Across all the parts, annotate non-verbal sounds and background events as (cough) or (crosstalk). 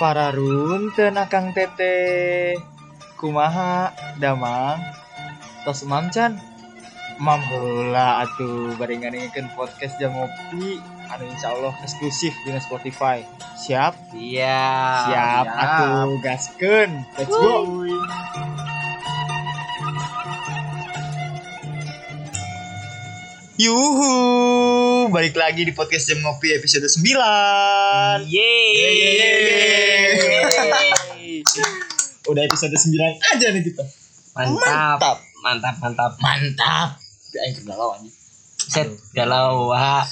Para run tenakang tete. Kumaha damang? Tos mamcan mam heula atuh barengan ngikeun podcast jam ngopi. Anu insyaallah eksklusif di Spotify. Siap? Iya. siap atuh gaskeun. Let's go. Yuhu, balik lagi di podcast Jam Ngopi episode 9 Yeay. Udah episode 9 aja nih kita Mantap. Mantap, mantap. Mantap Aing kegalau anjing Set galau (laughs) wah.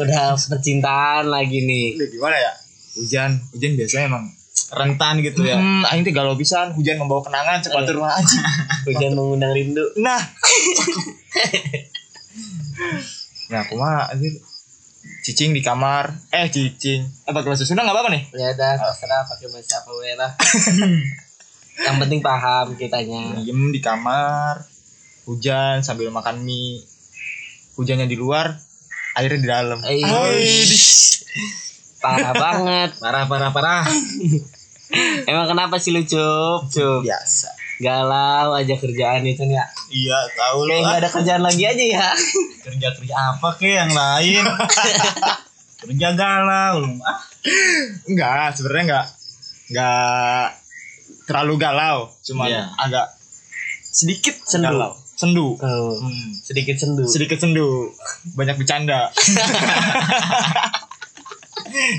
Udah percintaan lagi nih. Lu gimana ya? Hujan, hujan biasanya emang rentan gitu ya hmm, Aing tuh galau pisan, hujan membawa kenangan cepat turun aja (laughs) Hujan mengundang rindu. Nah (laughs) Nah aku mah anjir Cicing di kamar Eh cicing Eh pakai bahasa Sunda gak apa-apa nih? Ya udah terserah pakai bahasa apa we lah. (laughs) Yang penting paham kitanya. diem di kamar hujan sambil makan mie hujannya di luar airnya di dalam Eh, Parah banget. parah parah parah (laughs) Emang kenapa sih lu cup? Cup. biasa Galau aja kerjaan itu ya. iya tahu Kayak nggak ada kerjaan lagi aja ya. kerja kerja apa ke yang lain kerja galau ah enggak sebenarnya enggak enggak terlalu galau cuma Iya. agak sedikit Sendu. galau sendu Oh, Hmm, sedikit sendu. sedikit sendu banyak bercanda (laughs)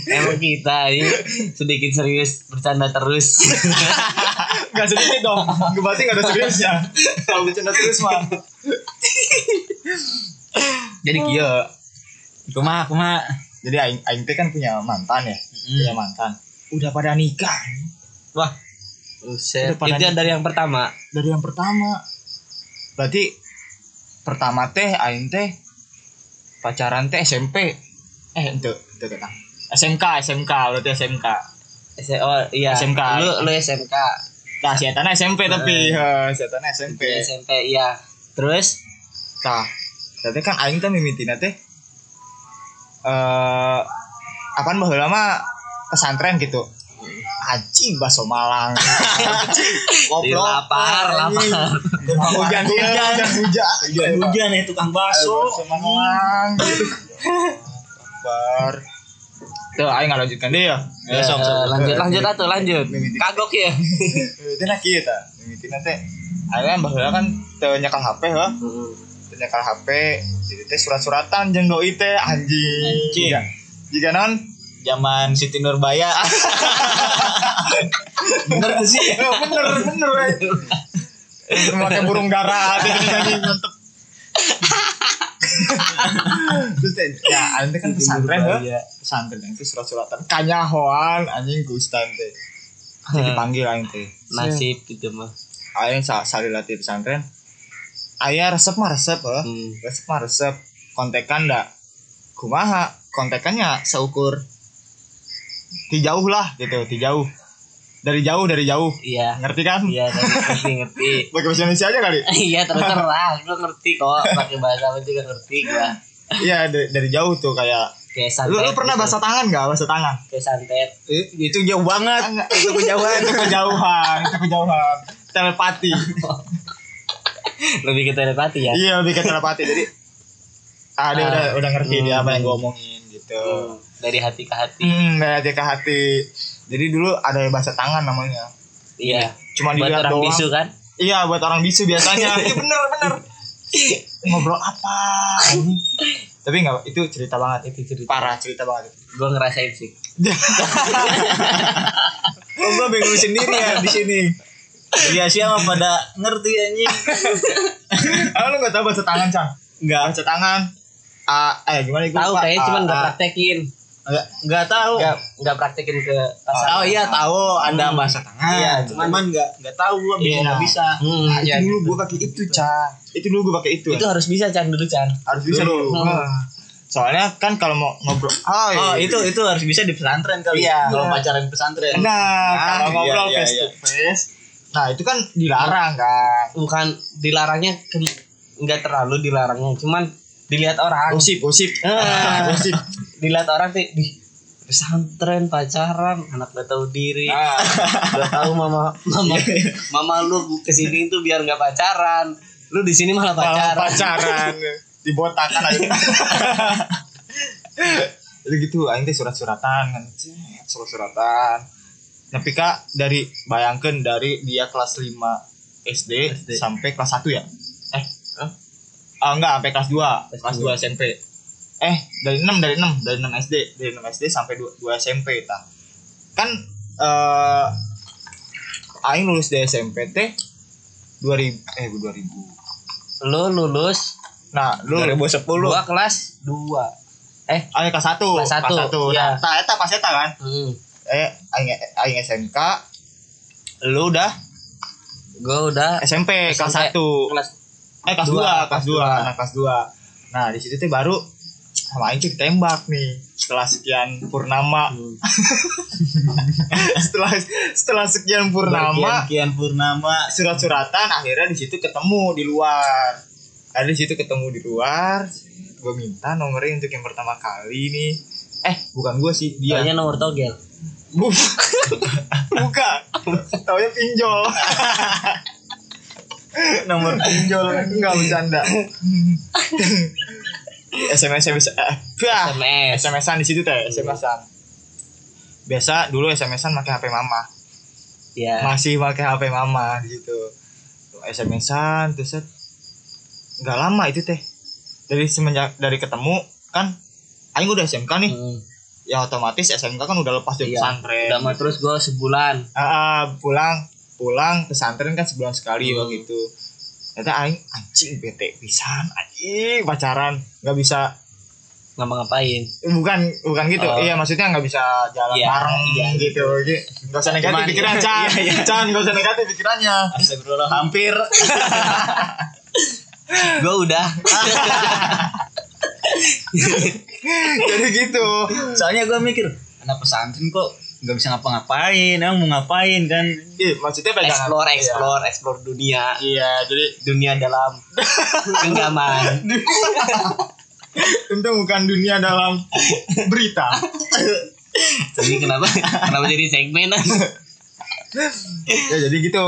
Emang kita ini sedikit serius bercanda terus. (laughs) Gak sedikit dong. Gue berarti gak ada seriusnya. Kalau bercanda terus mah. Jadi kia. Kumaha kumaha. Jadi aing aing teh kan punya mantan ya. Punya mantan. Udah pada nikah. Wah. Udah pada Itu dari yang pertama. Dari yang pertama. Berarti pertama teh aing teh pacaran teh SMP. Eh itu itu kan. SMK SMK berarti SMK. S- Oh iya. SMK. Lu lu SMK. Nah, si Etana SMP tapi, heh, si Etana SMP. Di SMP iya. Terus Tah, berarti kan aing teh mimitina teh eh apaan baheula mah pesantren gitu. Anjing baso Malang. (laughs) Di lapar, lapar. Hujan hujan hujan hujan hujan ya tukang bakso Baso Malang (laughs) gitu. Tuh aing ngalanjutkan deh ya. Ya, sok, sok. lanjut lanjut atuh lanjut. Mimiti. Kagok ya. Itu nah kieu tah. Mimitina teh aing kan kan nyekel HP heuh. Teu nyekel HP jadi teh surat-suratan jeung doi teh anjing. Anjing. Jika, jika non zaman Siti Nurbaya bener sih (laughs) bener bener eh. Memakai (laughs) burung dara hati nyanyi mantep. Terus ya ante kan pesantren heuh. Pesantren itu surat-suratan kanyahoan anjing ku ustaz teh. Jadi dipanggil aing teh. Nasib gitu mah. Aing sa salila di pesantren. Aya resep mah resep heuh. Hmm. Resep mah resep. Kontekan da kumaha? Kontekannya seukur di jauh lah gitu, di jauh. Dari jauh, dari jauh. Iya. Ngerti kan? Iya, ngerti (laughs) ngerti. Pakai bahasa Indonesia aja kali. (laughs) Iya terserah, gue ngerti kok pakai bahasa apa juga ngerti gua. Iya dari, dari jauh tuh kayak Kayak lu, santet. lu pernah gitu. bahasa tangan nggak bahasa tangan? kayak santet. itu jauh banget Enggak, itu kejauhan, itu kejauhan, itu kejauhan. Telepati. Lebih ke telepati ya. iya lebih ke telepati. Jadi ah dia Ah. udah udah ngerti dia apa yang Hmm. gue omongin gitu. Hmm, Dari hati ke hati. Hmm, dari hati ke hati. Jadi dulu ada bahasa tangan namanya. Iya. Cuma Buat dilihat orang doang. bisu kan? Iya buat orang bisu biasanya. (laughs) Iya bener bener. Ngobrol apa? Tapi nggak itu cerita banget itu cerita parah cerita banget. Gue ngerasain sih. (laughs) oh gue bingung sendiri ya di sini Iya siapa pada ngerti anjing (laughs) Ah lu nggak tahu bahasa tangan cang? nggak Bahasa tangan. Ah, eh gimana itu? Tahu kayaknya cuman Ah, praktekin. Nggak nggak tahu Nggak nggak praktekin ke pasar. oh iya tahu ada Hmm. bahasa tangan Iya, cuman cuman- nggak nggak tahu gue bisa Iya. nggak bisa Hmm, Ah, itu iya. dulu gua pakai itu, Cang. Itu dulu gua pakai itu. Itu harus bisa Chan dulu Chan. harus bisa Dulu. dulu. Ah. Soalnya kan kalau mau ngobrol oh, oh itu itu harus bisa di pesantren kali Iya. kalau pacaran di pesantren Nah, Ah, kalau iya, ngobrol iya, face iya. to face. Nah, itu kan dilarang kan. Bukan dilarangnya ke- nggak terlalu dilarangnya, cuman dilihat orang. Gosip, gosip. Ah. (laughs) Gosip. Dilihat orang sih di pesantren pacaran anak gak tahu diri. Ah. (laughs) Gak tahu mama mama mama lu ke sini tuh biar nggak pacaran. Lu di sini malah Malah pacaran. pacaran. (laughs) Dibotakan aja. (laughs) Jadi gitu aing teh surat-suratan. Kan surat-suratan. Tapi kak dari bayangkan dari dia kelas 5 SD, SD. sampai kelas 1 ya? Eh Hah? ah enggak sampai kelas 2 Kelas kelas dua. 2 SMP eh dari 6 dari 6 dari 6 SD dari 6 SD sampai 2, 2 SMP ta kan eh aing lulus di SMP teh 2000 eh 2000 lu lulus nah lu 2010 gua kelas 2 eh Ah, kelas satu, Kelas satu, satu. iya. Nah, eta pas eta kan. hmm. Eh, aing aing SMK. Lu udah gua udah SMP, kelas SMP. kelas Eh, kelas dua, dua, kelas kelas dua, dua. nah kelas dua. Nah, di situ tuh baru sama tuh ditembak nih setelah sekian purnama. Hmm. (laughs) setelah setelah sekian purnama Kian Purnama. surat-suratan akhirnya di situ ketemu di luar. Ada di situ ketemu di luar gue minta nomornya untuk yang pertama kali nih. Eh bukan gue sih dia. Taunya nomor togel. Bu- (laughs) bukan taunya pinjol. Nomor pinjol. Enggak bercanda (laughs) SMS bisa eh, SMS SMS-an di situ teh. SMS-an biasa dulu SMS-an pakai HP mama. Ya masih pakai HP mama di situ. SMS-an terus nggak lama itu teh. Dari semenjak dari ketemu kan Aing udah SMK nih. Hmm. ya otomatis SMK kan udah lepas dari Iya. pesantren. Udah mah terus gua sebulan. Ah, ah, pulang pulang pesantren kan sebulan sekali Hmm. waktu itu ternyata Aing anjing bete pisan anjing pacaran. Nggak bisa ngapa-ngapain. Bukan bukan gitu. Oh. iya maksudnya nggak bisa jalan Iya, bareng iya. gitu. Gitu. nggak usah negatif Cuman- pikiran iya, (laughs) Chan. Iya, iya. Chan nggak usah negatif pikirannya. Astagfirullah. Hampir. (laughs) Gua udah. (laughs) Jadi gitu. Soalnya gue mikir anak pesantren kok nggak bisa ngapa-ngapain emang mau ngapain kan? Iya, maksudnya pegangan explore Iya. explore explore dunia. Iya jadi dunia dalam genggaman. (laughs) Tentu bukan dunia dalam berita. (laughs) Tapi kenapa kenapa jadi segmen? (laughs) Ya jadi gitu.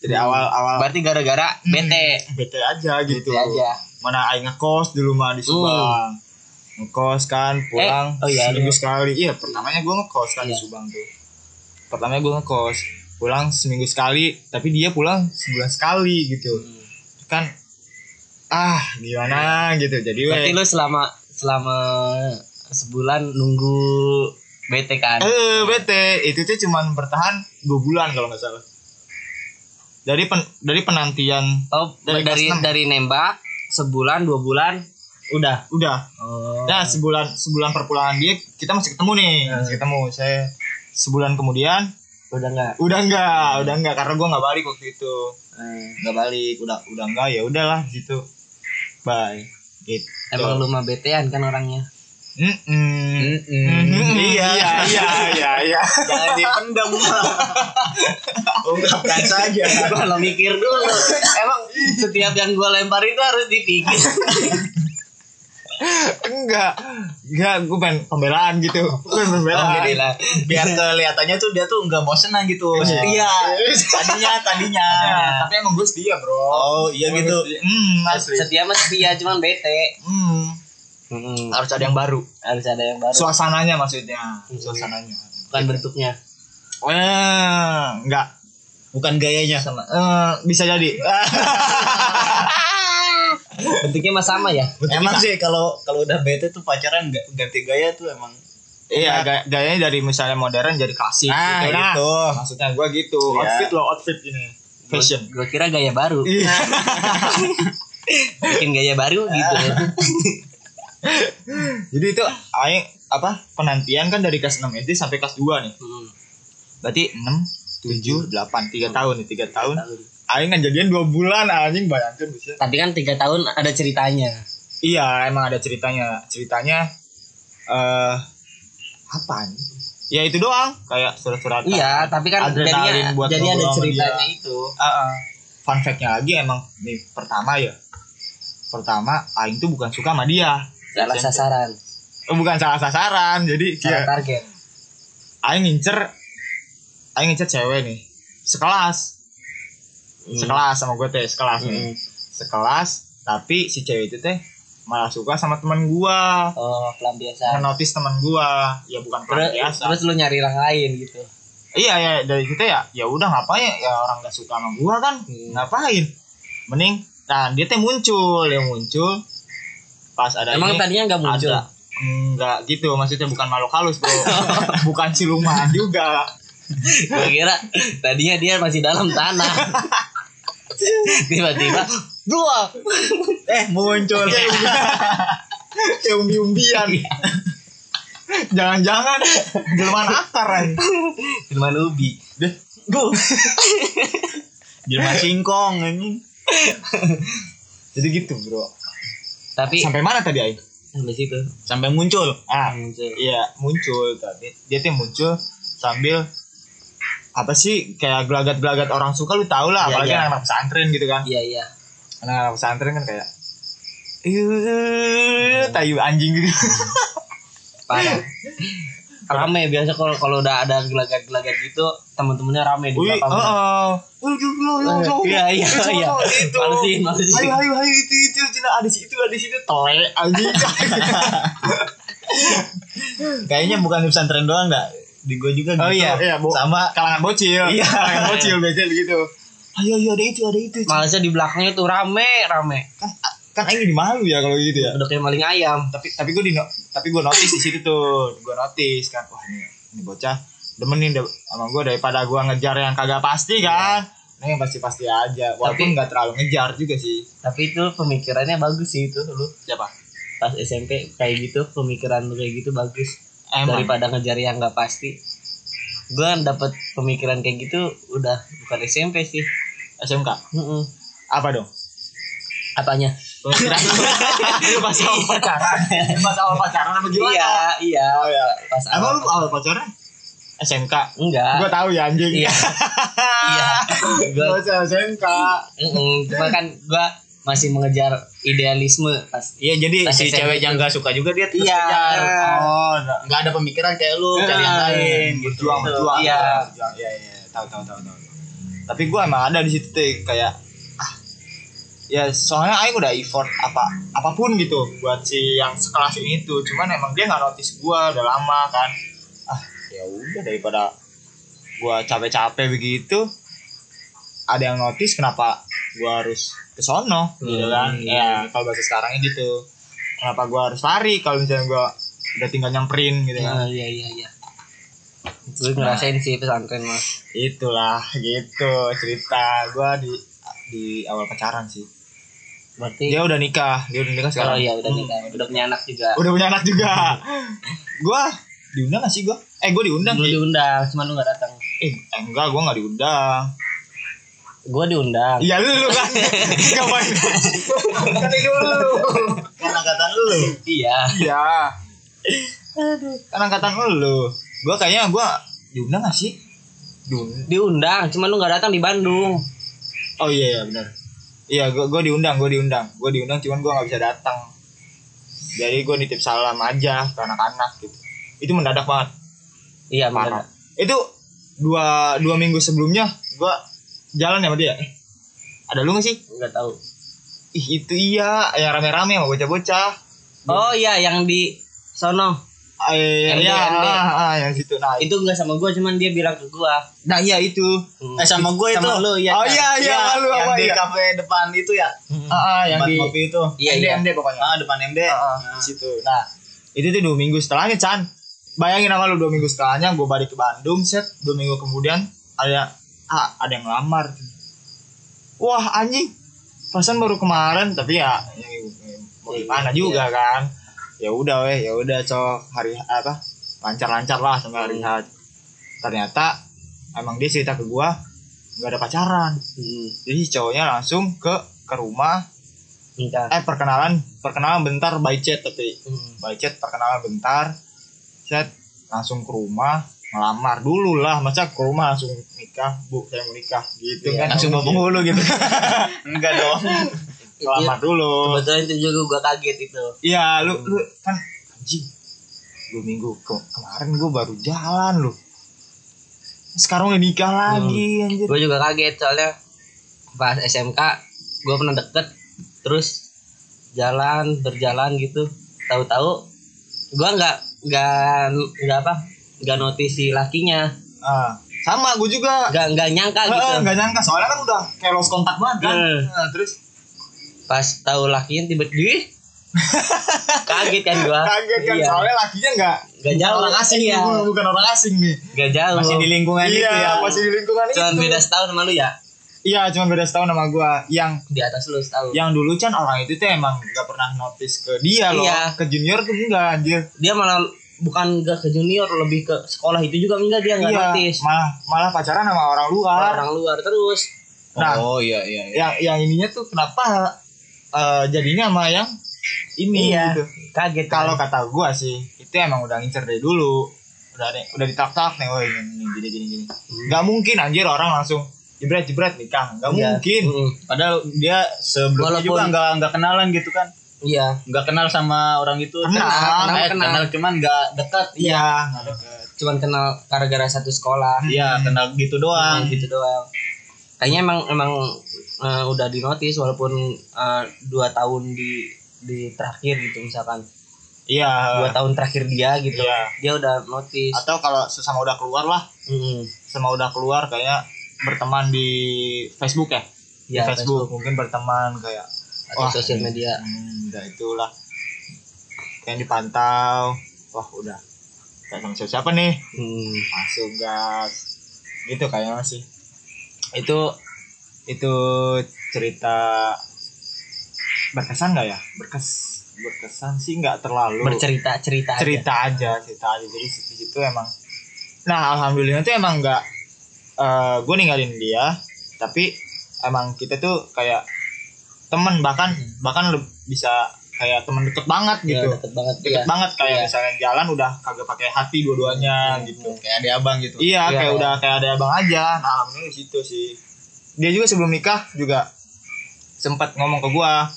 Jadi awal awal berarti gara-gara bete. bete aja gitu. Bete aja. Mana aing ngekos dulu mah di Subang ngekos kan pulang. Eh, oh iya, seminggu iya. sekali. Iya pertamanya gue ngekos kan di Iya. Subang tuh. Pertamanya gue ngekos. Pulang seminggu sekali tapi dia pulang sebulan sekali gitu. Kan ah gimana gitu. Jadi berarti lu selama selama sebulan nunggu bete kan? Eh bete itu tuh cuman bertahan dua bulan kalau nggak salah. Dari pen, dari penantian oh Dari dari dari, nembak sebulan dua bulan udah. Udah. Oh. Nah sebulan sebulan perpulangan dia kita masih ketemu nih. Masih ketemu. Saya sebulan kemudian udah enggak udah enggak udah enggak karena gua nggak balik waktu itu. Hmm. nggak balik udah udah enggak ya udahlah gitu. Bye. Gitu. Emang lu mah betean kan orangnya. Mm-mm. Iya. iya iya iya iya. Jangan dipendam ungkapkan saja kalau mikir dulu. Emang setiap yang gua lempar itu harus dipikir enggak. Enggak gue pengen pembelaan gitu. Gue pengen Oh, pembelaan jadi biar kelihatannya tuh dia tuh nggak bosenan gitu. Setia tadinya tadinya. Ya, tapi emang gue setia bro. Oh iya Emang gitu. hmm asli. setia mah setia cuman bete. Hmm. Hmm, harus ada yang baru. Harus ada yang baru. Suasananya maksudnya. Suasananya. Bukan bentuknya. Eh enggak. Bukan gayanya sama eh bisa jadi (laughs) bentuknya mah sama ya? Emang sih kalau kalau udah bete tuh pacaran ga- ganti gaya tuh emang. Iya gaya- gayanya dari misalnya modern jadi klasik Nah, gitu. Nah, gitu. maksudnya gue gitu. Iya. outfit loh outfit ini. Fashion. Gua kira gaya baru. Iya. (laughs) bikin gaya baru gitu. Jadi itu aing apa penantian kan dari kelas 6 SD sampai kelas 2 nih. Hmm, berarti 6 7 8 3 tahun nih 3 tahun. tahun. Aing kan jadian 2 bulan anjing bayangkan bisa tapi kan tiga tahun ada ceritanya. Iya emang ada ceritanya. Ceritanya eh apa nih ya itu doang. Kayak surat-surat iya tapi kan jadinya buat jadi ada ceritanya dia. itu. Fun fact-nya lagi emang nih pertama ya. Pertama aing tuh bukan suka sama dia. Salah SMP. sasaran. Bukan salah sasaran. Jadi Salah ya, target. aing ngincer aing ngincer cewek nih sekelas Hmm. sekelas sama gue teh sekelas nih Hmm. sekelas tapi si cewek itu teh malah suka sama teman gua Oh, pelampiasan. ngenotis teman gua ya bukan Terus, pelampiasan terus lu nyari orang lain gitu. iya ya dari situ ya ya udah ngapain ya orang gak suka sama gua kan Hmm. ngapain mending nah dia teh muncul dia muncul pas ada Emang ini, tadinya nggak muncul. ada enggak gitu maksudnya bukan makhluk halus bro (laughs) (laughs) bukan siluman juga Gue kira tadinya dia masih dalam tanah. (laughs) (laughs) Tiba-tiba dua. (laughs) eh muncul (laughs) kayak kayak umbi-umbian jangan-jangan jelmaan akar aja Firman ubi. deh Gue. Jelma singkong anjing. jadi gitu bro Tapi sampai mana tadi Aing? sampai situ. Sampai muncul. ah Muncul. iya muncul tapi dia tuh muncul sambil apa sih kayak gelagat-gelagat orang suka lu tau lah Iya, apalagi iya. anak pesantren gitu kan Iya iya. anak pesantren kan kayak eh tayu anjing gitu (laughs) Parah. rame biasa kalau kalau udah ada gelagat-gelagat gitu teman-temannya rame di belakang. heeh. Wih, duh, lo, lo, lo. Iya iya iya. itu. Malesin malesin. Ayo, ayo, ayo, itu, itu, Cina, ada situ, ada situ, tele, anjing. (laughs) Kayaknya bukan di pesantren doang dah. Di gua juga Oh gitu. iya, iya, Bu. Sama Kalangan bocil, Iya. (laughs) kalangan bocil biasanya begitu. Ayo, ayo, ada itu, ada itu. Cina. Malesnya di belakangnya tuh rame rame. Kan, kan Aing jadi malu ya kalau gitu ya. Udah kayak maling ayam. Tapi, tapi gue di, tapi gue notice di situ tuh, gue notice kan, wah ini, ini bocah demen nih da- sama gue daripada gue ngejar yang kagak pasti kan. Ini yang pasti-pasti aja, walaupun Tapi- nggak terlalu ngejar juga sih. Tapi itu pemikirannya bagus sih itu lu. Siapa? Pas SMP kayak gitu pemikiran lu kayak gitu bagus. Emang. Daripada ngejar yang nggak pasti. Gue dapet pemikiran kayak gitu udah bukan SMP sih. SMK. Mm-mm. Apa dong? Apanya? Pemikiran (laughs) pas awal pacaran. Pas awal pacaran apa gimana? Iya, iya. Oh ya. Pas Emang lu awal- awal pacaran? SMK. Enggak. Gua tahu ya anjing. Iya. (laughs) Iya. Usah SMK. Mm-mm. cuma kan gua masih mengejar idealisme pas Iya jadi Pas si cewek yang gak suka juga dia terus Iya. kejar. Oh, Nggak ada pemikiran kayak lu cari yang lain gitu. berjuang, berjuang. Iya. Berjuang. Iya, iya, tahu tahu tahu tahu. Tapi gua emang ada di situ tuh kayak ah ya soalnya Aing udah effort apa apa pun gitu buat si yang sekelas ini tuh cuman emang dia nggak notice gua udah lama kan ah ya udah daripada gua capek-capek begitu ada yang notice kenapa gua harus ke sono gitu kan. Hmm. ya kalau bahasa sekarangnya gitu. Kenapa gua harus lari kalau misalnya gua udah tinggal nyamperin gitu kan? Nah, iya iya iya. Gue ngerasain sih pesantren mah itulah gitu cerita gua di di awal pacaran sih. Berarti dia udah nikah dia udah nikah oh sekarang iya udah nikah. Udah punya anak juga. Udah punya anak juga. Gua diundang gak sih gua? Eh gua diundang sih. diundang cuma lu gak datang. Eh enggak gua nggak diundang gue diundang. Iya lu kan. Ngapain? Kan itu lu. Kan (laughs) angkatan lu. iya. Iya. Kan angkatan lu gua kayaknya gua diundang gak sih? Diundang. Diundang cuma lu gak datang di Bandung. Oh iya iya benar. Iya gua gua diundang gua diundang. Gua diundang cuman gua nggak bisa datang. Jadi gua nitip salam aja ke anak-anak gitu. Itu mendadak banget. Iya benar itu dua dua minggu sebelumnya gua jalan ya sama dia? Ada lu gak sih? Nggak tahu. Ih itu iya. Yang rame-rame sama bocah-bocah. Oh iya yang di sono. Eh, ND, ya, ah, ah, yang situ. Nah itu nggak sama gue cuman dia bilang ke gue nah iya itu. Eh sama gue itu. Sama lu, iya oh kan? iya iya lu yang apa di ya kafe depan itu ya. ah, ah, yang di kopi itu. Iya, MD, iya. MD pokoknya. Ah depan MD. Ah, ah, di situ. Nah itu tuh dua minggu setelahnya Chan. Bayangin sama lu dua minggu setelahnya gue balik ke Bandung set dua minggu kemudian ada ah, ada yang lamar wah anjing. Pasan baru kemarin tapi ya, ya mau Iya, gimana iya. juga kan. Ya udah weh ya udah cok. Hari apa lancar-lancar lah sampai hari H. Ternyata emang dia cerita ke gua nggak ada pacaran. Hmm, jadi cowoknya langsung ke ke rumah. Nikah eh perkenalan perkenalan bentar by chat tapi. Hmm. by chat perkenalan bentar. Chat langsung ke rumah ngelamar dulu lah. Masa ke rumah langsung nikah bu saya mau nikah gitu Iya, kan. Langsung bawa penghulu gitu. (laughs) Enggak dong. ngelamar dulu. Kebetulan itu juga gue kaget itu. Iya lu lu kan anjing dua minggu Ke- kemarin gue baru jalan loh sekarang udah nikah lagi anjir. Gue juga kaget soalnya pas SMK gue pernah deket terus jalan berjalan gitu. Tahu-tahu gue nggak nggak nggak apa nggak notice si lakinya. Ah sama gue juga. Nggak nggak nyangka gitu. nggak nyangka. Soalnya kan udah kayak lost kontak banget kan. Nah, terus? Pas tahu lakinya tiba-tiba (laughs) kaget kan gue kaget kan iya. soalnya lakinya nggak Nggak jauh. orang asing nih, bukan orang asing nih. Nggak jauh. Masih di lingkungan iya. itu ya. masih di lingkungan cuman itu. beda setahun sama lu ya? Iya cuma beda setahun sama gue yang di atas lu setahun. yang dulu kan orang itu tuh emang nggak pernah notice ke dia loh. Iya. ke junior tuh enggak anjir. Dia malah bukan gak ke junior lebih ke sekolah itu juga enggak dia nggak iya notice malah malah pacaran sama orang luar orang luar terus Nah. oh iya iya. iya. yang yang ininya tuh kenapa eh, jadinya sama yang ini Iya. gitu. kaget kan? kalau kata gua sih itu emang udah ngincer dari dulu udah ada- udah ditak-tak nih woi ini ini, gini gini gini nggak mungkin anjir orang langsung jebret jebret nikah nggak Iya. mungkin Mm-mm. Padahal dia sebelumnya Walaupun- juga nggak nggak kenalan gitu kan. Iya. Nggak kenal sama orang itu. Kenal, kenal, eh, kenal. kenal. cuman nggak dekat. iya. Cuman kenal gara-gara satu sekolah. Iya, kenal gitu doang. Doang gitu doang. Kayaknya emang emang eh, udah di notice walaupun eh, dua tahun di di terakhir gitu misalkan. Iya. Dua tahun terakhir dia gitu. Iya. dia udah notice atau kalau sesama udah keluar lah. Mm-mm. sama udah keluar kayak berteman di Facebook ya? Di Ya, Facebook, mungkin berteman kayak atau sosial media. hmm, udah itulah. Kayak dipantau. Wah udah. Kayak sama siapa, nih? Hmm. masuk gas. Gitu kayaknya masih. Itu itu cerita berkesan nggak ya? Berkes berkesan sih nggak terlalu. Bercerita cerita aja. cerita aja cerita aja. Jadi di situ emang. Nah alhamdulillah tuh emang nggak eh gue ninggalin dia. Tapi emang kita tuh kayak temen bahkan bahkan bisa kayak temen deket banget Ya, gitu deket banget deket ya. banget kayak Iya. misalnya jalan udah kagak pakai hati dua-duanya gitu Kayak ada abang gitu. iya Iya, kayak iya. udah kayak ada abang aja nah alhamdulillah di situ sih dia juga sebelum nikah juga sempat ngomong ke gua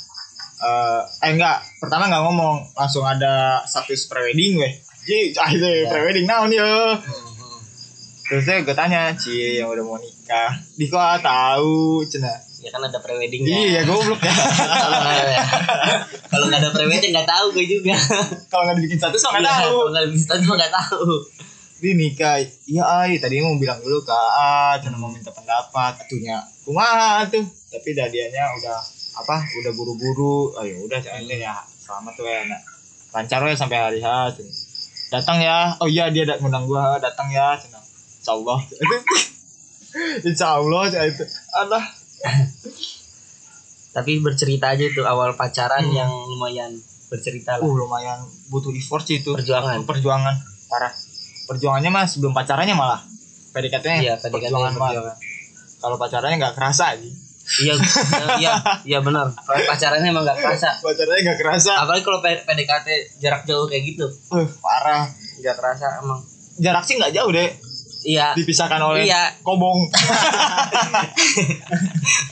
eh eh enggak pertama nggak ngomong langsung ada status prewedding weh jadi ah Iya. prewedding naon ya Mhm. terus saya gue tanya cie yang udah mau nikah di kok ah, tahu cina? Ya kan ada preweddingnya iya goblok. (laughs) Ya. Kalau nggak ada prewedding nggak tahu gue juga. Kalau nggak dibikin status nggak Iya, tahu. kalau nggak bisa cuma nggak tahu. Di nikah iya ay tadi mau bilang dulu ke A cina mau minta pendapat. Atunya kumaha tuh. Tapi dadianya udah apa udah buru-buru. Oh ya udah ini ya selamat tuh ya nak lancar ya sampai hari H datang ya. Oh iya dia ngundang gua. Datang ya cina. Insya Allah (laughs) insya Allah cina itu. Alah. Tapi bercerita aja tuh awal pacaran Hmm. yang lumayan bercerita lah. Uh lumayan butuh effort sih itu. Perjuangan. Perjuangan. Parah. Perjuangannya mah sebelum pacarannya malah. PDKT-nya iya kan perjuangan perjuangan. Kalau pacarannya nggak kerasa aja. Iya iya iya benar. Pacarannya emang nggak kerasa. Pacarannya nggak kerasa. Apalagi kalau PDKT jarak jauh kayak gitu. Uh parah. Nggak kerasa emang. Jarak sih nggak jauh deh iya. Dipisahkan oleh iya. Kobong.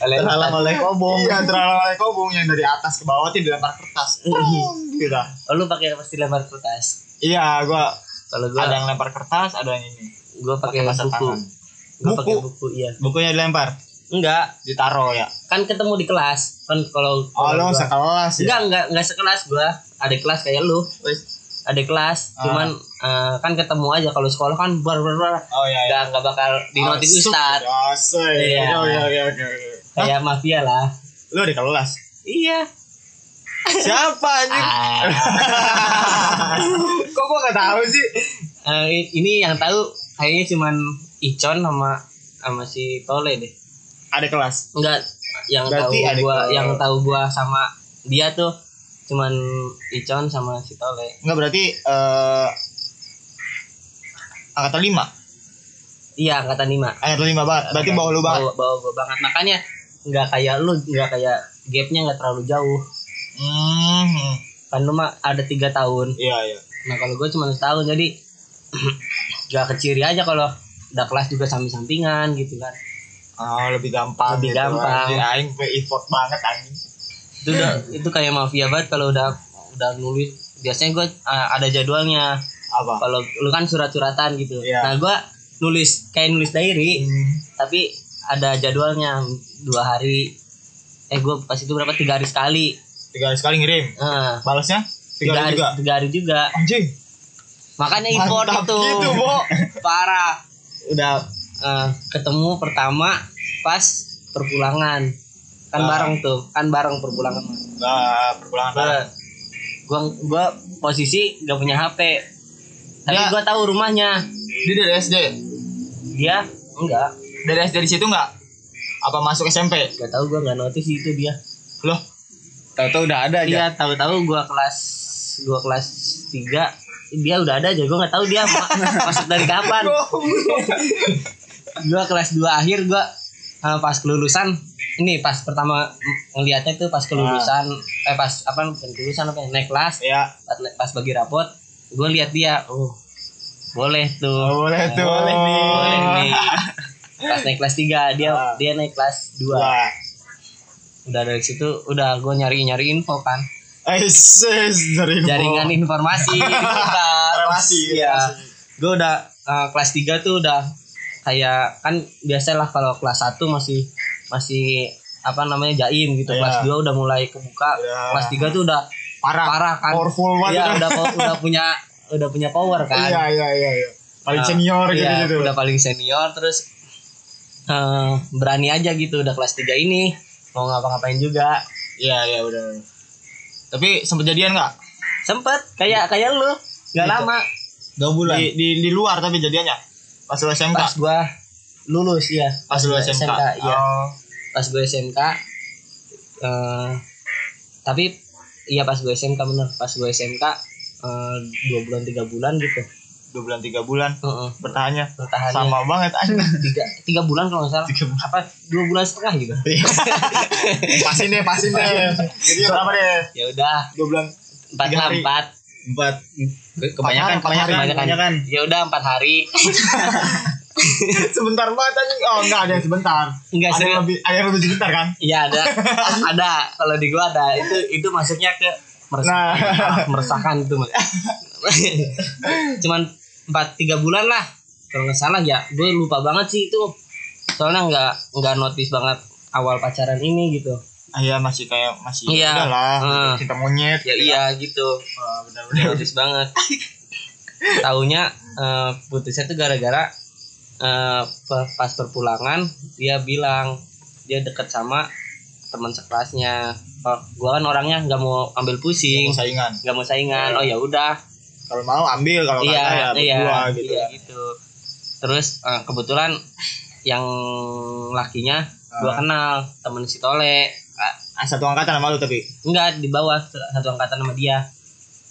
Oleh Terhalang oleh kobong. iya terhalang oleh kobong yang dari atas ke bawah tuh dilempar kertas. Gitu. Oh, lu pakai pasti lempar kertas? Iya gua kalau gua ada yang lempar kertas ada yang ini. Gua pakai buku. tangan gua Buku? pakai buku? iya. Bukunya dilempar. enggak. Ditaro ya? Kan ketemu di kelas. Kan kalau oh gua- sekelas ya? Enggak enggak enggak sekelas gua. Ada kelas kayak lu. Wes. ada kelas. Ah. Eh, kan ketemu aja kalau sekolah kan bar bar bar. Oh iya iya. Enggak bakal di notif ustad dosa, Iya. iya iya iya iya iya. Hah? kayak mafia lah. Lu di kelas? Iya. Siapa anjing? Ah. kok gua nggak tahu sih? Eh, i- ini yang tahu kayaknya cuman Icon sama sama si Tole deh. Ada kelas? Enggak yang tahu Berarti ada gua ke- yang tahu gua sama dia tuh cuman Icon sama si Tole. Enggak berarti eh angkatan lima? Iya angkatan lima. Angkatan lima banget. Berarti bawah lu banget. bawa bawa gua banget. Makanya nggak kayak lu nggak kayak gapnya nggak terlalu jauh. Hmm. Kan lu mah ada tiga tahun. Iya iya. Nah kalau gue cuma setahun jadi (clears throat) gak keciri aja kalau udah kelas juga samping-sampingan gitu kan. Oh lebih gampang Lebih gitu. gampang. Aing pe effort banget anjing. Itu udah itu kayak mafia banget kalau udah udah nulis. Biasanya gue ada jadwalnya Apa? kalau lu kan surat-suratan gitu Iya. nah gua nulis kayak nulis diary Hmm. tapi ada jadwalnya dua hari eh gua pas itu berapa tiga hari sekali Tiga hari sekali ngirim. Nah, Balasnya tiga, hari juga. tiga hari juga Anjing. makanya import itu gitu, Bo. (laughs) parah udah eh, ketemu pertama pas perpulangan kan Ah. bareng tuh kan bareng perpulangan Nah, perpulangan gua gua gua posisi gak punya HP tapi Ya. gua tahu rumahnya Dia dari SD. dia enggak Dari SD di situ enggak? Apa masuk SMP? gak tahu gua nggak notice itu dia Loh, Tahu-tahu udah ada aja. dia tahu-tahu gua kelas gua kelas 3 dia udah ada aja gua nggak tahu dia ma- (laughs) masuk dari kapan gua kelas 2 akhir gua eh, pas kelulusan ini pas pertama ngelihatnya tuh pas kelulusan eh pas apa kelulusan apa ya, naik kelas ya. pas, pas bagi rapot gue lihat dia oh boleh tuh Oh, boleh tuh. Boleh nih. boleh nih (laughs) pas naik kelas 3 dia Ah. dia naik kelas 2 Wah. udah dari situ udah gue nyari nyari info kan Aises dari info. jaringan informasi (laughs) kan relasi. ya gue udah eh, kelas 3 tuh udah kayak kan biasalah kalau kelas 1 masih masih apa namanya jaim gitu Iya. kelas 2 udah mulai kebuka Udah. kelas 3 tuh udah Parah. parah kan Powerful banget. Iya, udah udah punya udah punya power kan Iya, iya, iya, iya. Paling Nah, senior gitu iya, gitu. udah paling senior terus eh, berani aja gitu udah kelas 3 ini mau ngapa-ngapain juga Iya, iya, udah. Tapi sempet jadian nggak? sempet kayak kayak lu nggak Gitu. lama Dua bulan. Di, di di luar tapi jadiannya. Pas lu SMK. pas gua lulus ya Pas lu gua SMK. iya Oh. pas gue SMK eh tapi iya pas gue SMK bener pas gue SMK eh, dua bulan tiga bulan gitu Dua bulan tiga bulan Heeh, bertahannya. bertahannya Sama banget anjing. tiga tiga bulan kalau nggak salah Tiga bulan. apa dua bulan setengah gitu (laughs) pasin deh, pasin deh. Jadi berapa deh? ya udah Dua bulan. empat lah hari. empat Empat. Kebanyakan, empat hari. kebanyakan, kebanyakan. ya udah empat hari (laughs) (laughs) sebentar banget anjing. Oh, enggak ada yang sebentar. Enggak, ada yang lebih ada yang lebih sebentar kan? iya ada. (laughs) Ada. Kalau di gua ada. Itu itu masuknya ke meresahkan. Nah. Ah, meresahkan itu (laughs) cuman empat tiga bulan lah. Kalau nggak salah ya gue lupa banget sih itu. Soalnya nggak nggak notice banget awal pacaran ini gitu. Ah, iya masih kayak masih Iya. udah lah. Hmm. cinta monyet ya iya gitu. Wah, benar udah notice banget. Taunya eh, putusnya tuh gara-gara pe- pas perpulangan dia bilang dia deket sama teman sekelasnya. Oh, gua kan orangnya nggak mau ambil pusing. Mau saingan. Nggak mau saingan. Oh ya udah. Kalau mau ambil kalau iya kagak ya iya berdua gitu iya gitu. Terus eh, kebetulan yang lakinya gua Ah. kenal temen si Tole. Ah, ah, satu angkatan sama lu tapi? Enggak di bawah satu angkatan sama dia.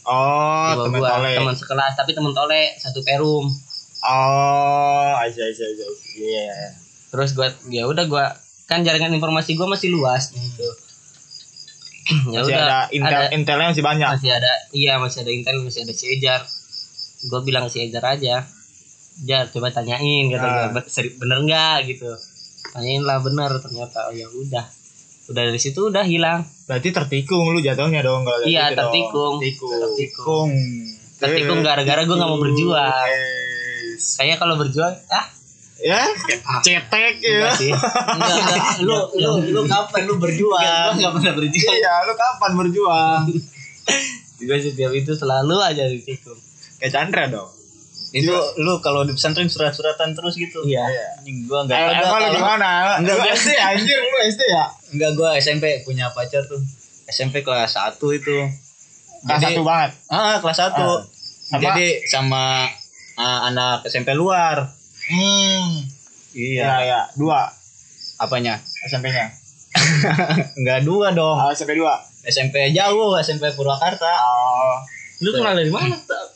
Oh gua tole. teman sekelas tapi temen Tole satu perum oh aja aja aja iya iya. terus gua ya udah gua kan jaringan informasi gua masih luas gitu (clears throat) ya masih udah ada intel ada- intelnya masih banyak masih ada iya masih ada intel masih ada si Ejar gue bilang si Ejar aja Jar coba tanyain kata Ah. gua, "Be- seri- bener nggak gitu tanyain lah bener ternyata oh ya udah udah dari situ udah hilang berarti tertikung lu jatuhnya dong kalau Iya, gitu dong. tertikung. tertikung Tertikung. Tertikung gara-gara gua nggak mau berjuang. Yes. Kayaknya kalau berjuang ah ya cetek ya enggak sih enggak enggak lu lu lu kapan lu berjuang gue nggak pernah berjuang iya lu kapan berjuang gue setiap itu selalu aja ditikung kayak Chandra dong Itu lu kalau di pesantren surat-suratan terus gitu. iya Anjing gua enggak Eh, ada. emang lu gimana? Enggak, Lu gua- SD anjir, lu SD ya? Enggak gua SMP punya pacar tuh. SMP kelas 1 itu. Kelas Jadi- satu banget. Ah, kelas 1. Ah. Jadi sama ah, anak SMP luar. Hmm. Iya. Iya, iya. Dua Apanya? SMP-nya. Enggak (laughs) dua dong. Oh, SMP dua. SMP jauh, SMP Purwakarta. Oh. lu kenal dari mana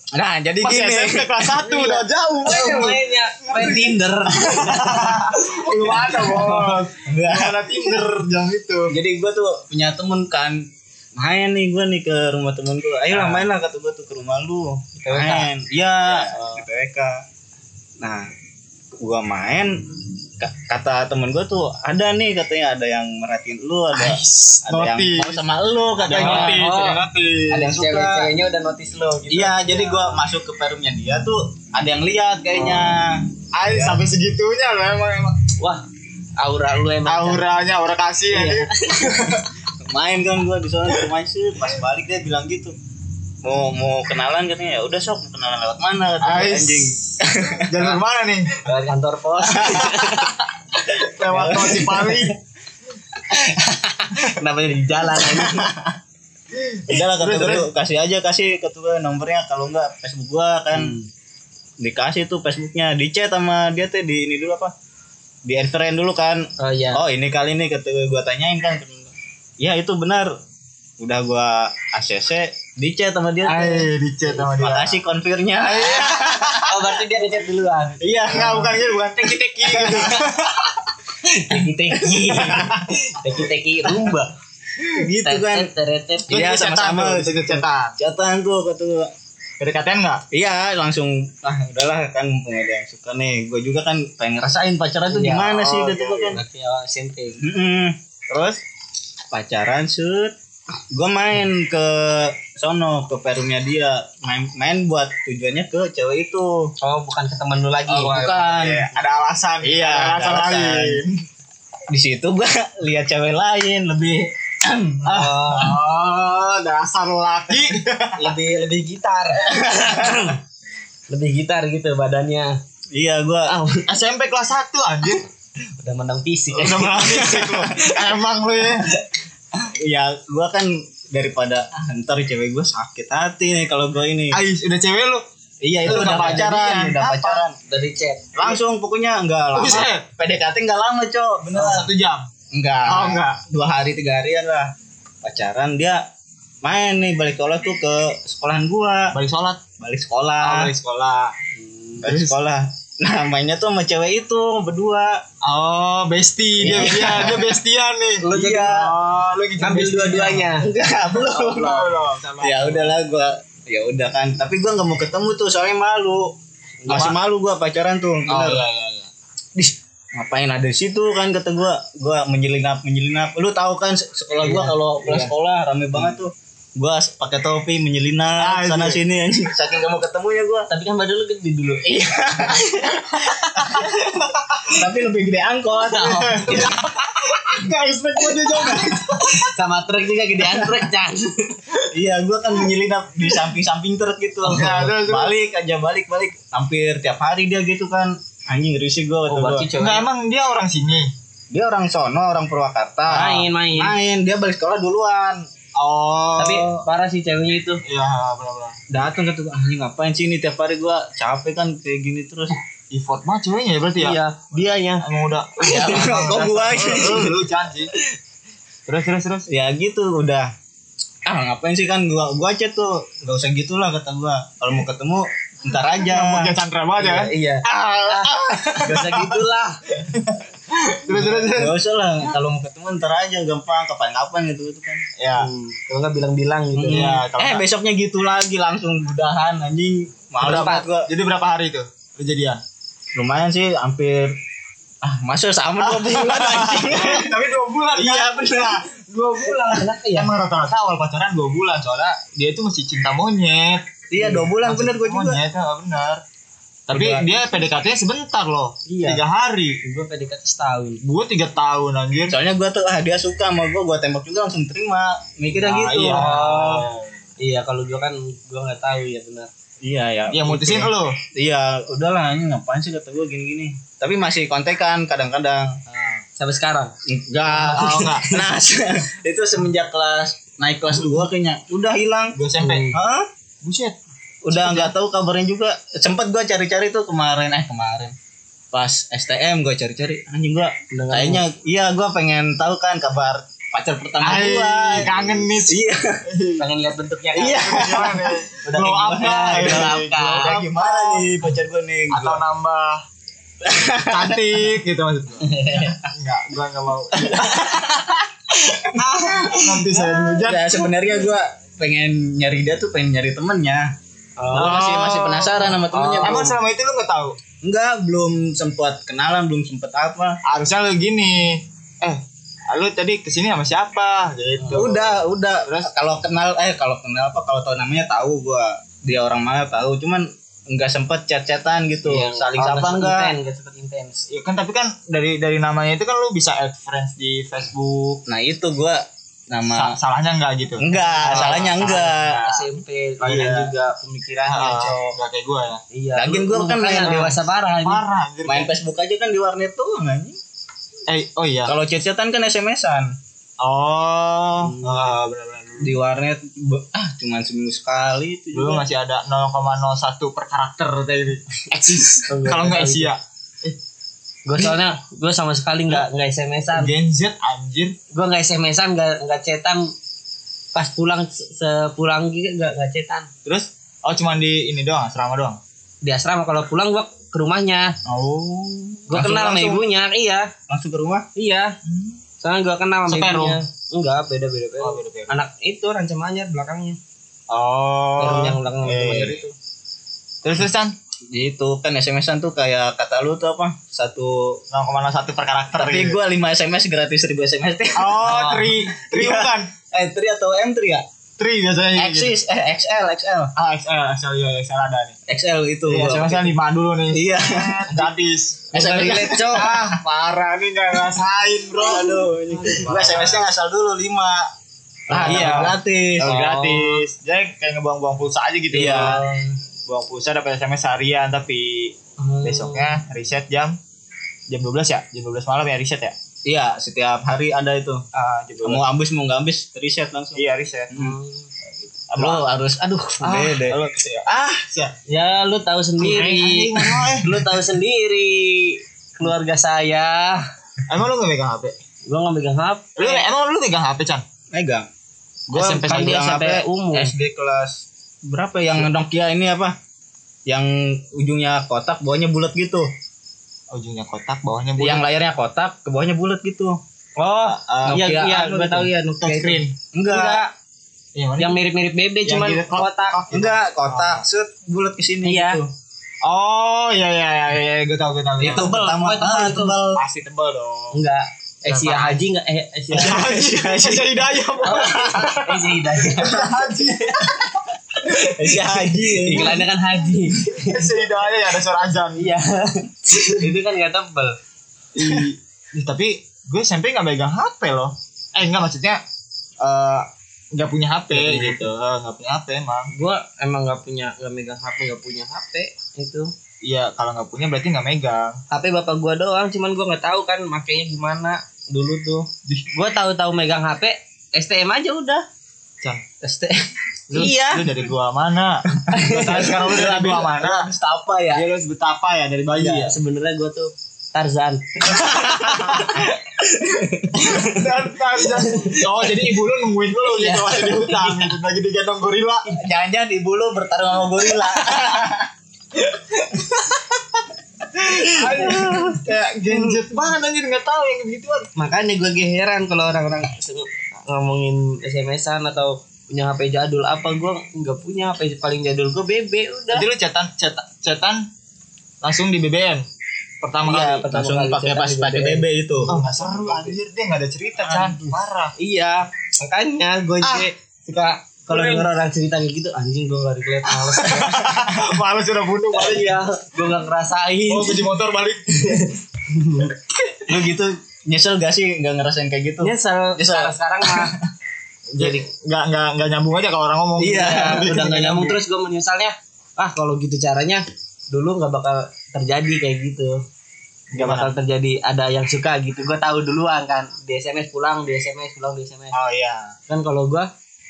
Nah, jadi Pas gini. SMP kelas satu udah jauh. mainnya main Tinder (laughs) Belum ada, Bos. Enggak. Ada Tinder jam itu. Jadi gua tuh punya temen kan main nih gua nih ke rumah temen gua. Ayolah Ah. main lah kata gua tuh ke rumah lu. Main. Iya, Oh. PWK. Nah, gua main ka- kata temen gue tuh ada nih katanya ada yang merhatiin lu ada ada yang notice. mau sama lu katanya notice, Oh. ada notice. ada yang suka. cewek-ceweknya udah notice lo gitu iya jadi gue masuk ke perumnya dia tuh ada yang lihat kayaknya Ay, sampai segitunya loh emang emang wah aura lu emang auranya aura kasih ya. Iya. (laughs) main kan gue di sana main sih pas balik dia bilang gitu mau mau kenalan katanya. Ya udah sok. Mau kenalan lewat mana? Katanya Ais. anjing. (laughs) Jalur mana nih? Dari kantor pos. (laughs) Lewat tol Cipali. (laughs) Kenapa di jalan anjing? Udah lah kata gue tuh, kasih aja kasih gue nomornya. Kalau enggak Facebook gua kan. Hmm. dikasih tuh Facebooknya. Di chat sama dia tuh di ini dulu apa? Di friend dulu kan. Oh iya. Oh ini kali ini gue gua tanyain kan. Ya itu benar. Udah gua ACC di chat sama dia. Ay, di chat sama dia. Makasih konfirmnya oh berarti dia ngechat duluan? Iya Enggak, bukan gitu, bukan teki-teki gitu. teki teki. Teki teki rumba. Gitu kan. Iya, dia sama-sama. dia chatan. chatan tuh kata gue PDKT enggak? iya langsung ah udahlah kan mumpung ada yang suka nih. Gue juga kan pengen ngerasain pacaran tuh Iya, gimana sih kata iya, kan. berarti awal SMP Mm-mm. terus pacaran shoot gue main ke sono ke perumnya dia main main buat tujuannya ke cewek itu oh bukan ke temen lu lagi Oh, bukan Iya, ada alasan. Iya, ada alasan ada alasan. lain. di situ gue (laughs) lihat cewek lain lebih oh (clears throat) Oh, dasar laki. (laughs) lebih lebih gitar (clears throat) lebih gitar gitu badannya iya gue (clears throat) SMP kelas 1 anjir. udah menang fisik Udah berani sih lu. (laughs) Emang lu ya. Ya gue kan daripada ah, ntar cewek gue sakit hati nih kalau gue ini Ais, udah cewek lu. iya itu udah udah pacaran udah Kapan? pacaran dari chat langsung pokoknya enggak lama Buset. PDKT enggak lama cok beneran Satu jam. enggak Oh, enggak. dua hari tiga harian lah pacaran dia main nih balik sekolah tuh ke sekolahan gua Balik sholat. balik Oh, sekolah balik sekolah. balik sekolah nah (laughs) mainnya tuh sama cewek itu berdua Oh, bestie dia dia dia bestian nih. Lu jadi- Oh, lu gitu bestie. dua-duanya enggak (laughs) belum Oh, belum, belum. Sama. ya udahlah gua ya udah kan tapi gua nggak mau ketemu tuh soalnya malu masih malu gua pacaran tuh Oh, bener iya, iya, iya. Dis, ngapain ada di situ kan kata gua gua menyelinap menyelinap lu tahu kan se- sekolah gua Iya. kalau pulang Iya. sekolah rame banget tuh gua pakai topi menyelinap Ah, sana iya. sini anjing. Saking gak mau ketemunya gua. Tapi kan badan lu gede dulu. (laughs) Iya. Tapi lebih gede angkot. Enggak expect gua dia juga. sama truk juga gedean truk Chan. Iya gua kan menyelinap di samping-samping truk gitu. Iya, terus, terus. balik aja balik balik. Hampir tiap hari dia gitu kan. Anjing risih gua kata oh gua. Enggak emang dia orang sini. dia orang sono orang Purwakarta. Main main. Main. Dia balik sekolah duluan Oh. tapi parah sih ceweknya itu Iya, benar-benar. datang kata gua anjing ngapain sih ini tiap hari gua capek kan kayak gini terus Effort mah ceweknya ya berarti ya? iya dianya Emang udah. Iya, (laughs) kok gua aja Lu, lu janji. Terus terus terus. ya gitu udah ah ngapain sih kan gua gua chat tuh gak usah gitulah kata gua kalau mau ketemu ntar aja Ngomongnya Chandra banget ya kan? iya (laughs) Ah, gak usah gitulah Terus terus terus. gak usah lah kalau mau ketemu ntar aja gampang kapan-kapan gitu gitu kan Ya. kalau nggak bilang-bilang gitu Iya, kalau eh nggak- besoknya gitu lagi langsung udahan anjing malu Berapa? banget gua Jadi berapa hari itu? Lu jadian? lumayan sih hampir ah masa sama dua bulan (laughs) anjing Tapi dua bulan kan? Iya, bener. Dua bulan. kenapa ya Emang rata-rata awal pacaran dua bulan soalnya dia itu masih cinta monyet. iya dua bulan Masih bener gua cinta juga Monyet, ya, bener. Tapi Udah. dia PDKT-nya sebentar loh. Iya. Tiga hari. gue PDKT setahun Gue tiga tahun anjir. soalnya gua tuh ah dia suka sama gua gua tembak juga langsung terima mikirnya Ah, gitu Iya. iya kalau gue kan gue nggak tahu ya benar iya ya Yang mutusin lo. iya udahlah ini ngapain sih kata gua gini-gini tapi masih kontekan kadang-kadang sampai sekarang enggak Oh, enggak. (laughs) nah (laughs) itu semenjak kelas naik kelas 2 kayaknya udah hilang Dua SMP. Hah? Buset. Udah nggak tahu kabarnya juga. Sempet gua cari-cari tuh kemarin. Eh kemarin. Pas STM gua cari-cari. Anjing gua Udah nggak kayaknya iya gua pengen tahu kan kabar pacar pertama gua. kangen nih. iya. (laughs) Pengen lihat bentuknya. Kan? iya. Udah Glow kayak up kah? up Kayak gimana nih pacar gua nih Atau nambah. (laughs) Cantik gitu maksud gue. Enggak, gua (laughs) enggak mau. Nanti saya dihujat. ya sebenarnya gua pengen nyari dia tuh pengen nyari temennya oh. Masih masih penasaran sama temennya Emang bro. selama itu lu nggak tahu? Enggak, belum sempat kenalan, belum sempat apa. Harusnya lu gini. Eh, lu tadi ke sini sama siapa? Gitu. Udah, udah. kalau kenal eh kalau kenal apa kalau tahu namanya tahu gua. Dia orang mana tahu, cuman enggak sempet chat-chatan gitu. Iya, Saling sapa nggak enggak? nggak sempet intens Ya kan tapi kan dari dari namanya itu kan lu bisa add friends di Facebook. Nah, itu gua Sa- nama salahnya enggak gitu? enggak, Oh, salahnya enggak. SMP kalian Iya. juga pemikirannya Ah, cok enggak kayak gua ya. iya Lagian gua lu kan main- dewasa parah ini Parah anjir. Main Facebook aja kan di warnet tuh anjing. Eh, oh iya. Kalau chat-chatan kan SMS-an. Oh, ah, benar-benar. Di warnet ah cuman seminggu sekali itu Dulu juga. masih ada 0,01 per karakter tadi. (laughs) eksis Kalau enggak Asia. Gue soalnya gue sama sekali nggak nggak smsan Gen Z anjir. gue nggak smsan nggak nggak cetan pas pulang se- sepulang gitu nggak nggak cetan Terus oh cuman di ini doang, asrama doang. di asrama kalau pulang gue ke rumahnya Oh. gue Langsung- kenal sama ibunya iya Langsung ke rumah. iya soalnya gue kenal sama Seperum? ibunya enggak beda beda beda Oh, beda-beda. anak itu rancam anyar belakangnya Oh. Perum yang belakang rancam anyar itu Terus terus Gitu kan SMS-an tuh kayak kata lu tuh apa? Satu 0,01 per karakter. Tapi gitu. gua 5 SMS gratis 1000 SMS. (laughs) Oh, tri, tri Iya. bukan. Eh, 3 atau M3 ya? Tri biasanya gitu. Axis, eh XL, XL. Ah, XL, XL, iya, XL ada nih. XL itu. Iya, gua SMS-nya 5 dulu nih. Iya. (laughs) Gratis. SMS relate, Cok. Ah, parah nih enggak ngerasain, Bro. Aduh, ini. Gua SMS-nya ngasal dulu 5. Ah, iya. gratis. Oh, Oh. gratis. Jadi kayak ngebuang-buang pulsa aja gitu Iya. ya. Buang pulsa dapat SMS harian tapi Hmm. besoknya reset jam jam 12 ya? Jam 12 malam ya reset ya? Iya, setiap hari ada itu. Ah, jam 12. Mau ambis mau nggak ambis, reset langsung. Iya, reset. Hmm. Lo harus aduh, Ah, beda. halo, ya. Ah, siap. ya lu tahu sendiri lu (laughs) tahu sendiri keluarga saya Emang lu gak megang HP? gue nggak megang hp Lu emang lu megang HP, Chan? Megang. Gua SMP kan SMP umum. SD kelas berapa yang Nokia ini apa? Yang ujungnya kotak, bawahnya bulat gitu. Ujungnya kotak, bawahnya Yang bulat. layarnya kotak, ke bawahnya bulat gitu. oh iya Nokia iya anu gue gitu. tahu ya Nokia itu. touchscreen. Enggak, Iya, mana? yang mirip-mirip BB Yang cuman gitu, kok- kotak kok- enggak kotak, set bulat ke sini Iya. gitu. Oh, iya iya iya, iya, gue tahu gue tahu. Itu Tebel, pertama tebel ah, tebal. pasti tebal dong. enggak Asia? Haji enggak eh Asia (laughs) Asia Hidayah. Asia Hidayah Haji. Asia Haji. iklannya kan Haji Hidayah ya ada suara azan. iya itu kan nggak tebel ih, tapi gue SMP nggak megang HP loh. Eh enggak maksudnya eh nggak punya HP gitu. Eh, Nggak punya HP emang. gue emang nggak punya nggak megang HP nggak punya HP itu Iya kalau nggak punya berarti nggak megang. HP bapak gue doang cuman gue nggak tahu kan makainya gimana dulu tuh gue tahu-tahu megang HP STM aja udah Cang, STM lu, iya lu dari gua mana? Gua tahu sekarang lu dari gua mana? Habis apa ya? Dia lu betapa ya dari bayi Iya, ya. sebenarnya gue tuh Tarzan Dan, dan. Oh jadi ibu lu nungguin lu Iya. gitu waktu di hutan gitu lagi digendong gorila. Jangan-jangan ibu lu bertarung sama gorila. Aduh, kayak genjet banget anjir nggak tahu yang begituan. makanya gue heran kalau orang-orang ngomongin SMS-an atau punya HP jadul apa gue nggak punya HP paling jadul gue BB udah Jadi lu cetan cetan cetan langsung di BBM pertama Iya, kali. pertama Langsung pakai pas pakai. BB itu. Oh nggak seru anjir dia nggak ada cerita Chan parah. iya makanya gue Ah. suka kalau denger orang cerita kayak gitu anjing gue gak relate males (laughs) Malu sudah bunuh balik. iya gue gak ngerasain Oh kunci motor balik. (laughs) Lu gitu nyesel gak sih nggak ngerasain kayak gitu? nyesel Nyesel. sekarang sekarang mah (laughs) Jadi nggak nggak nggak nyambung aja kalau orang ngomong. iya (laughs) udah gak nyambung terus gue menyesalnya ah kalau gitu caranya dulu nggak bakal terjadi kayak gitu nggak bakal terjadi ada yang suka gitu gue tahu duluan kan di SMS pulang di SMS pulang di SMS Oh iya. kan kalau gue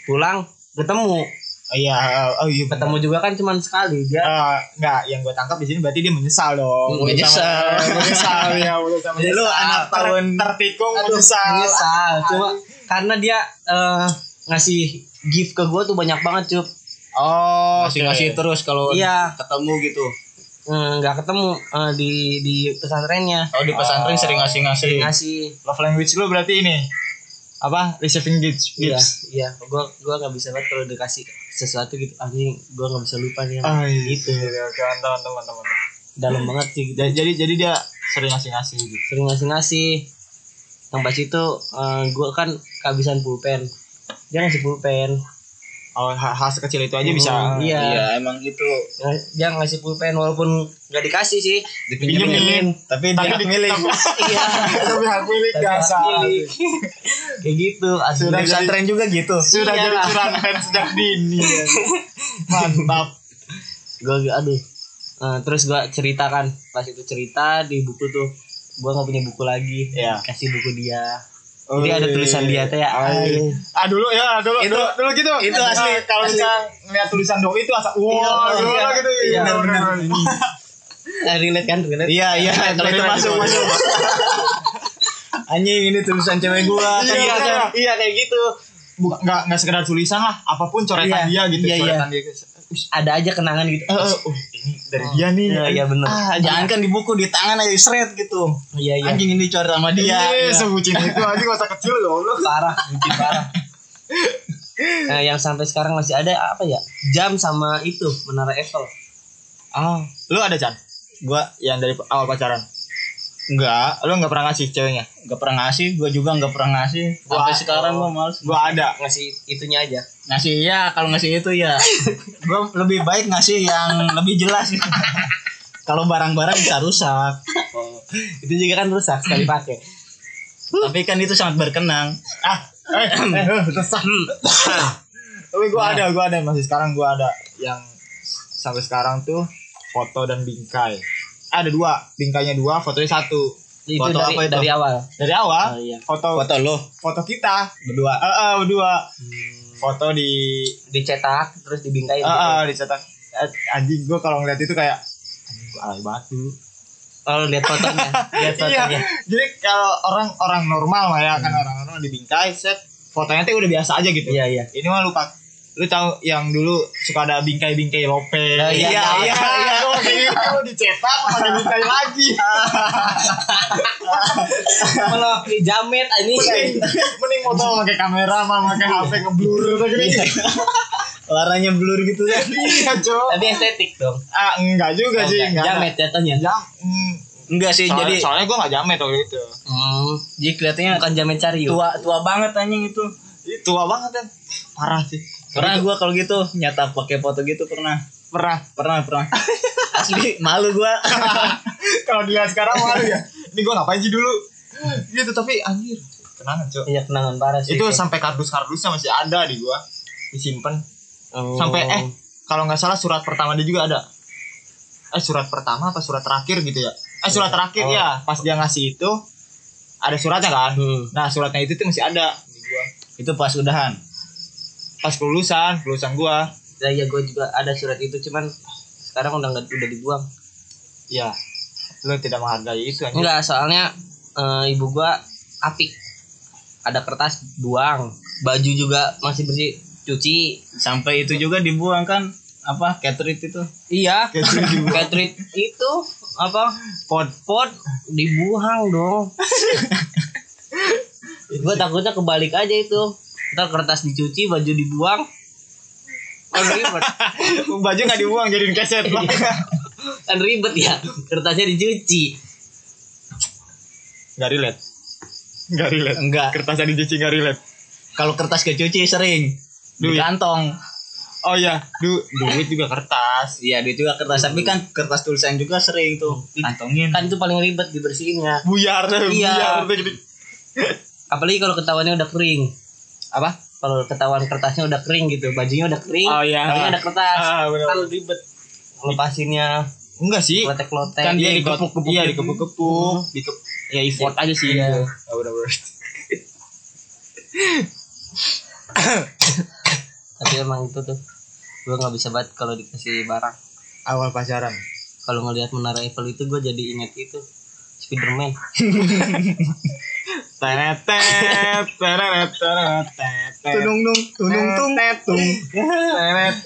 pulang ketemu Oh iya. Oh iya. ketemu juga kan cuman sekali dia Eh, nggak, yang gue tangkap di sini berarti dia menyesal dong. Hmm, menyesal. menyesal ya, menyesal. Jadi lu anak tahun Ter- tertikung menyesal. menyesal cuma karena dia eh, ngasih gift ke gue tuh banyak banget cup Oh, ngasih ngasih terus kalau Iya. ketemu gitu. Hmm, nggak ketemu eh, di di pesantrennya Oh di pesantren Oh. sering ngasih ngasih. ngasih Love language lu berarti ini apa? Receiving gifts. Iya, iya. Gua gua nggak bisa banget kalau dikasih sesuatu gitu. Anjing, gua nggak bisa lupa nih. Ah, iya. Gitu. Mantap, mantap, mantap, mantap. dalam banget sih gitu. jadi jadi, jadi dia sering ngasih ngasih gitu sering ngasih ngasih yang pas itu eh, gue kan kehabisan pulpen. Dia ngasih pulpen. Oh hal, hal sekecil itu aja bisa. Hmm, iya. Iya, emang itu Yang- dia ngasih pulpen walaupun nggak dikasih sih. Dipinjemin, tapi dia Tapi hak di- milik. (laughs) iya. (laughs) Tapi hak milik Tapi hak dasar milik. kayak gitu Di pesantren juga gitu. sudah Iya. jadi curangan sejak dini. Ya. mantap. Gue aduh. Eh, terus gue cerita kan pas itu cerita di buku tuh gue nggak punya buku lagi Iya. kasih buku dia Oh, jadi ada iya. tulisan dia teh ya Ah, iya. ay. ah dulu ya dulu Itu- dulu, dulu gitu itu asli, Nah, kalau asli. kita ngeliat tulisan doi itu asa wah Iya, dulu iya. gitu Iya, bener, bener. bener. Eh, relate kan relate Iya, iya, kalau itu masuk masuk. (laughs) Anjing ini tulisan cewek gua. Iya, iya bener. kan iya kayak gitu bukan nggak nggak sekedar tulisan lah apa pun coretan dia Iya, gitu iya, iya. coretan dia ada aja kenangan gitu Eh, oh, dari dia nih iya iya bener Ah, jangan kan di buku di tangan aja shred gitu. iya iya Anjing ini coret sama dia. Iya, Iya. sebutin itu aja masa kecil ya Allah. parah mungkin parah nah, (laughs) yang sampai sekarang masih ada apa ya jam sama itu menara Eiffel Ah, lu ada Chan? Gua yang dari awal pacaran. Enggak, Lu nggak pernah ngasih ceweknya? enggak pernah ngasih, gua juga enggak pernah ngasih. Gua- Sampai sekarang gua males. Gua ada. ngasih itunya aja Ngasih ya, kalau ngasih itu ya. (laughs) gua lebih baik ngasih yang lebih jelas (laughs) kalau barang-barang bisa rusak. oh, itu juga kan rusak sekali pakai Tapi kan itu sangat berkenang. Ah, eh, eh, (coughs) eh, resah. (coughs) Tapi gua ada, gua ada masih sekarang gua ada yang sampai sekarang tuh foto dan bingkai. Ada dua, bingkainya dua, fotonya satu. itu Foto dari apa itu? dari awal Dari awal, Oh, iya. foto Foto lo foto kita berdua. Eh, eh, berdua. Foto di dicetak terus dibingkai eh, eh, dicetak. Eh, Anjing gua kalau ngeliat itu kayak anjing gua alay banget dulu. kalau lihat fotonya (laughs) lihat fotonya Iya. Jadi kalau orang orang normal lah ya kan orang normal dibingkai set fotonya tuh udah biasa aja gitu. iya iya Ini mah lu pak lu tahu yang dulu suka ada bingkai-bingkai lope. Oh, iya, iya, iya, iya. Gitu dicetak pakai bingkai lagi. kalau jamet ini Mending, mending foto pakai kamera sama pakai HP ngeblur gitu gini. Warnanya blur gitu kan. Iya, Cok. tapi estetik dong Ah, enggak juga sih, enggak. jamet jatuhnya Jam. Hmm. Enggak sih, Soalnya, jadi soalnya gua enggak jamet waktu itu. hmm. jadi kelihatannya bukan jamet cariu tua tua banget anjing itu. Tua banget kan. Parah sih. Pernah gua kalau gitu nyata pakai foto gitu pernah. Pernah. Pernah, pernah. Asli malu gua. (laughs) kalau dilihat sekarang malu ya. Ini gua ngapain sih dulu? Gitu tapi anjir. Kenangan, Cok. iya kenangan parah sih itu sampai kardus-kardusnya masih ada di gua disimpan Oh. sampai eh kalau nggak salah surat pertama dia juga ada eh surat pertama apa surat terakhir gitu ya eh surat terakhir Oh. ya pas dia ngasih itu ada suratnya kan Hmm. nah suratnya itu tuh masih ada di gua itu pas udahan. Pas kelulusan kelulusan gua. Ya ya gue juga ada surat itu cuman sekarang udah nggak udah dibuang. Ya lu tidak menghargai itu anjir. enggak soalnya eh, ibu gua apik ada kertas buang. Baju juga masih bersih. Cuci. Sampai itu juga dibuang kan? Apa catering itu. iya. Catering itu apa? Pot. Pot dibuang dong. (laughs) Gue takutnya kebalik aja itu ntar kertas dicuci baju dibuang. Kan ribet. (laughs) Baju nggak dibuang jadiin keset. Lah kan ribet ya kertasnya dicuci. Nggak relate. Nggak relate. Enggak. kertasnya dicuci nggak relate. Kalau kertas kecuci sering. Di Duit. kantong. oh ya du duit juga kertas. Iya, dia juga kertas. Tapi kan kertas tulisan juga sering tuh. Kantongin. kan itu paling ribet dibersihinnya buyar deh Iya. buyar deh. Apalagi kalau ketahuannya udah kering apa? Kalau ketahuan kertasnya udah kering gitu bajunya udah kering Oh, iya. tapi ada kertas. Ah, bener. kan ribet. lepasinnya enggak sih. Klotek klotek kan dia Iya, dikepuk-kepuk iya dikepuk-kepuk. Dikep ya effort aja sih. Iya. gitu. oh, udah. Bener. tapi emang itu tuh gue nggak bisa banget kalau dikasih barang. Awal pacaran. Kalau ngelihat menara Eiffel itu gue jadi inget itu Spiderman (laughs) Tenet, tenet, tenet, Tunung nung, tunung tung, tung. Tenet,